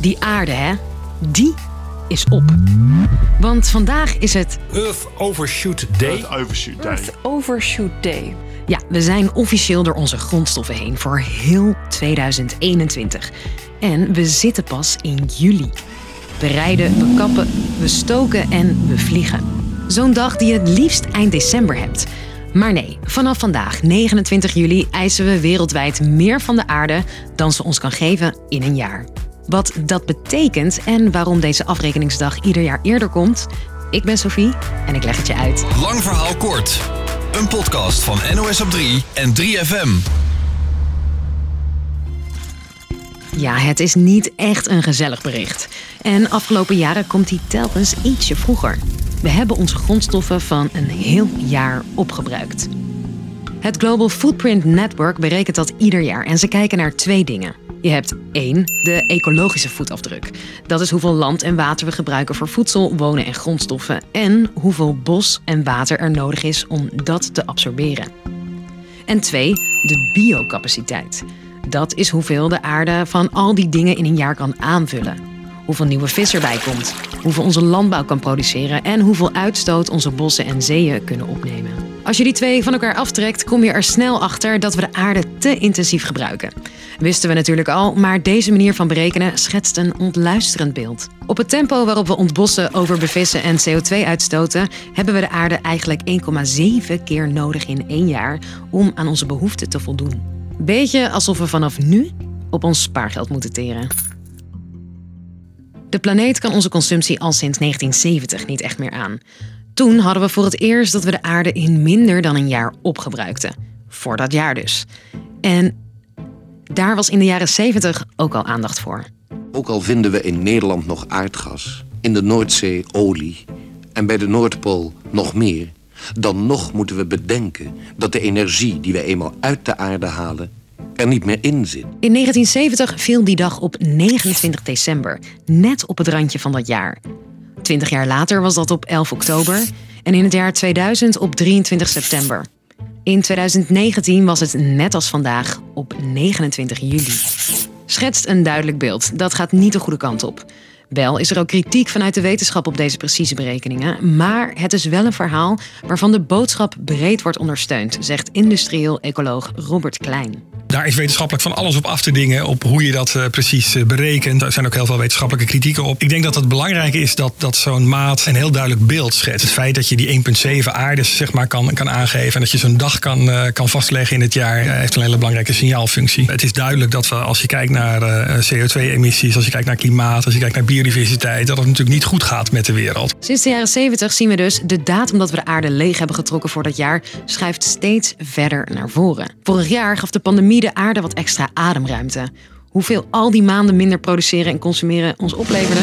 Die aarde, hè? Die is op. Want vandaag is het Earth Overshoot Day. Earth Overshoot Day. Earth Overshoot Day. Ja, we zijn officieel door onze grondstoffen heen voor heel 2021. En we zitten pas in juli. We rijden, we kappen, we stoken en we vliegen. Zo'n dag die je het liefst eind december hebt. Maar nee, vanaf vandaag, 29 juli, eisen we wereldwijd meer van de aarde dan ze ons kan geven in een jaar. Wat dat betekent en waarom deze afrekeningsdag ieder jaar eerder komt. Ik ben Sophie en ik leg het je uit. Lang verhaal kort. Een podcast van NOS op 3 en 3FM. Ja, het is niet echt een gezellig bericht. En afgelopen jaren komt die telkens ietsje vroeger. We hebben onze grondstoffen van een heel jaar opgebruikt. Het Global Footprint Network berekent dat ieder jaar en ze kijken naar twee dingen. Je hebt één, de ecologische voetafdruk. Dat is hoeveel land en water we gebruiken voor voedsel, wonen en grondstoffen. En hoeveel bos en water er nodig is om dat te absorberen. En twee, de biocapaciteit. Dat is hoeveel de aarde van al die dingen in een jaar kan aanvullen. Hoeveel nieuwe vis erbij komt, hoeveel onze landbouw kan produceren en hoeveel uitstoot onze bossen en zeeën kunnen opnemen. Als je die twee van elkaar aftrekt, kom je er snel achter dat we de aarde te intensief gebruiken. Wisten we natuurlijk al, maar deze manier van berekenen schetst een ontluisterend beeld. Op het tempo waarop we ontbossen, overbevissen en CO2 uitstoten, hebben we de aarde eigenlijk 1,7 keer nodig in één jaar om aan onze behoeften te voldoen. Beetje alsof we vanaf nu op ons spaargeld moeten teren. De planeet kan onze consumptie al sinds 1970 niet echt meer aan. Toen hadden we voor het eerst dat we de aarde in minder dan een jaar opgebruikten. Voor dat jaar dus. En daar was in de jaren 70 ook al aandacht voor. Ook al vinden we in Nederland nog aardgas, in de Noordzee olie en bij de Noordpool nog meer, dan nog moeten we bedenken dat de energie die we eenmaal uit de aarde halen er niet meer in zit. In 1970 viel die dag op 29 december, net op het randje van dat jaar. Twintig jaar later was dat op 11 oktober en in het jaar 2000 op 23 september. In 2019 was het net als vandaag op 29 juli. Schetst een duidelijk beeld. Dat gaat niet de goede kant op. Wel is er ook kritiek vanuit de wetenschap op deze precieze berekeningen, maar het is wel een verhaal waarvan de boodschap breed wordt ondersteund, zegt industrieel ecoloog Robert Klein. Daar is wetenschappelijk van alles op af te dingen, op hoe je dat uh, precies uh, berekent. Daar zijn ook heel veel wetenschappelijke kritieken op. Ik denk dat het belangrijk is dat, dat zo'n maat een heel duidelijk beeld schetst. Het feit dat je die 1,7 aardes zeg maar, kan, kan aangeven en dat je zo'n dag kan, uh, kan vastleggen in het jaar, heeft een hele belangrijke signaalfunctie. Het is duidelijk dat we, als je kijkt naar CO2-emissies, als je kijkt naar klimaat, als je kijkt naar biodiversiteit, dat het natuurlijk niet goed gaat met de wereld. Sinds de jaren 70 zien we dus de datum dat we de aarde leeg hebben getrokken voor dat jaar schuift steeds verder naar voren. Vorig jaar gaf de pandemie de aarde wat extra ademruimte. Hoeveel al die maanden minder produceren en consumeren ons opleverde?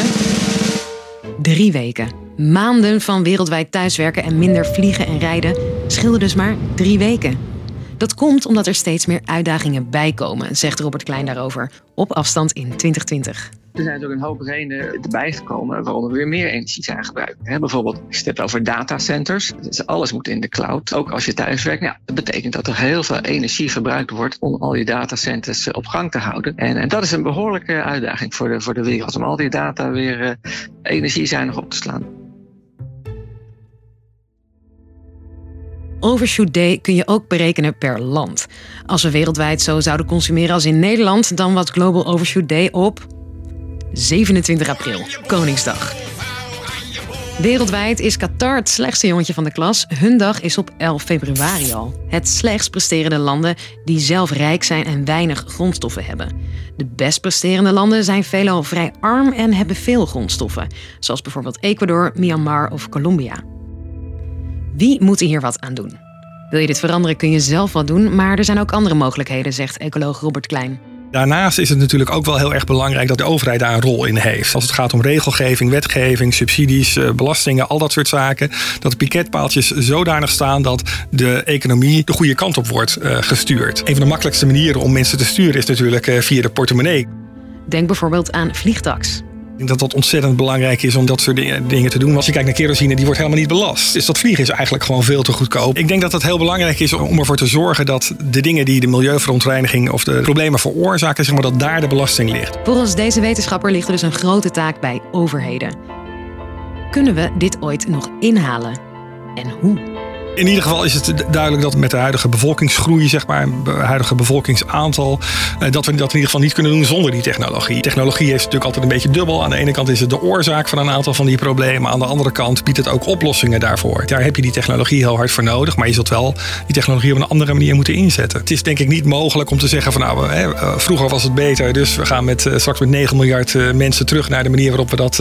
Drie weken. Maanden van wereldwijd thuiswerken en minder vliegen en rijden scheelde dus maar drie weken. Dat komt omdat er steeds meer uitdagingen bijkomen, zegt Robert Klein daarover, op afstand in 2020. Er zijn ook een hoop redenen erbij gekomen waarom we weer meer energie zijn gebruikt. Bijvoorbeeld, als je het over datacenters. Dus alles moet in de cloud. Ook als je thuis werkt. Dat betekent dat er heel veel energie gebruikt wordt om al die datacenters op gang te houden. En, en dat is een behoorlijke uitdaging voor de, voor de wereld. Om al die data weer uh, energiezuinig op te slaan. Overshoot Day kun je ook berekenen per land. Als we wereldwijd zo zouden consumeren als in Nederland, dan was Global Overshoot Day op 27 april, Koningsdag. Wereldwijd is Qatar het slechtste jongetje van de klas. Hun dag is op 11 februari al. Het slechtst presterende landen die zelf rijk zijn en weinig grondstoffen hebben. De best presterende landen zijn veelal vrij arm en hebben veel grondstoffen, zoals bijvoorbeeld Ecuador, Myanmar of Colombia. Wie moet hier wat aan doen? Wil je dit veranderen kun je zelf wat doen, maar er zijn ook andere mogelijkheden, zegt ecoloog Robert Klein. Daarnaast is het natuurlijk ook wel heel erg belangrijk dat de overheid daar een rol in heeft. Als het gaat om regelgeving, wetgeving, subsidies, belastingen, al dat soort zaken. Dat de piketpaaltjes zodanig staan dat de economie de goede kant op wordt gestuurd. Een van de makkelijkste manieren om mensen te sturen is natuurlijk via de portemonnee. Denk bijvoorbeeld aan vliegtax. Ik denk dat dat ontzettend belangrijk is om dat soort dingen te doen. Als je kijkt naar kerosine, die wordt helemaal niet belast. Dus dat vliegen is eigenlijk gewoon veel te goedkoop. Ik denk dat het heel belangrijk is om ervoor te zorgen dat de dingen die de milieuverontreiniging of de problemen veroorzaken, zeg maar, dat daar de belasting ligt. Volgens deze wetenschapper ligt er dus een grote taak bij overheden. Kunnen we dit ooit nog inhalen? En hoe? In ieder geval is het duidelijk dat met de huidige bevolkingsgroei, zeg maar, het huidige bevolkingsaantal, eh, dat we dat in ieder geval niet kunnen doen zonder die technologie. Technologie is natuurlijk altijd een beetje dubbel. Aan de ene kant is het de oorzaak van een aantal van die problemen. Aan de andere kant biedt het ook oplossingen daarvoor. Daar heb je die technologie heel hard voor nodig. Maar je zult wel die technologie op een andere manier moeten inzetten. Het is denk ik niet mogelijk om te zeggen van nou, eh, vroeger was het beter. Dus we gaan met, eh, straks met 9 miljard mensen terug naar de manier waarop we dat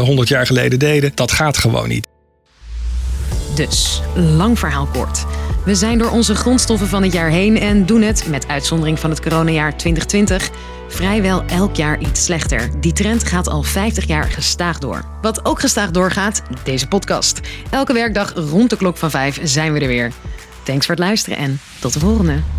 100 jaar geleden deden. Dat gaat gewoon niet. Dus, lang verhaal kort. We zijn door onze grondstoffen van het jaar heen en doen het, met uitzondering van het coronajaar 2020, vrijwel elk jaar iets slechter. Die trend gaat al 50 jaar gestaag door. Wat ook gestaag doorgaat, deze podcast. Elke werkdag rond de klok van 5 zijn we er weer. Thanks voor het luisteren en tot de volgende.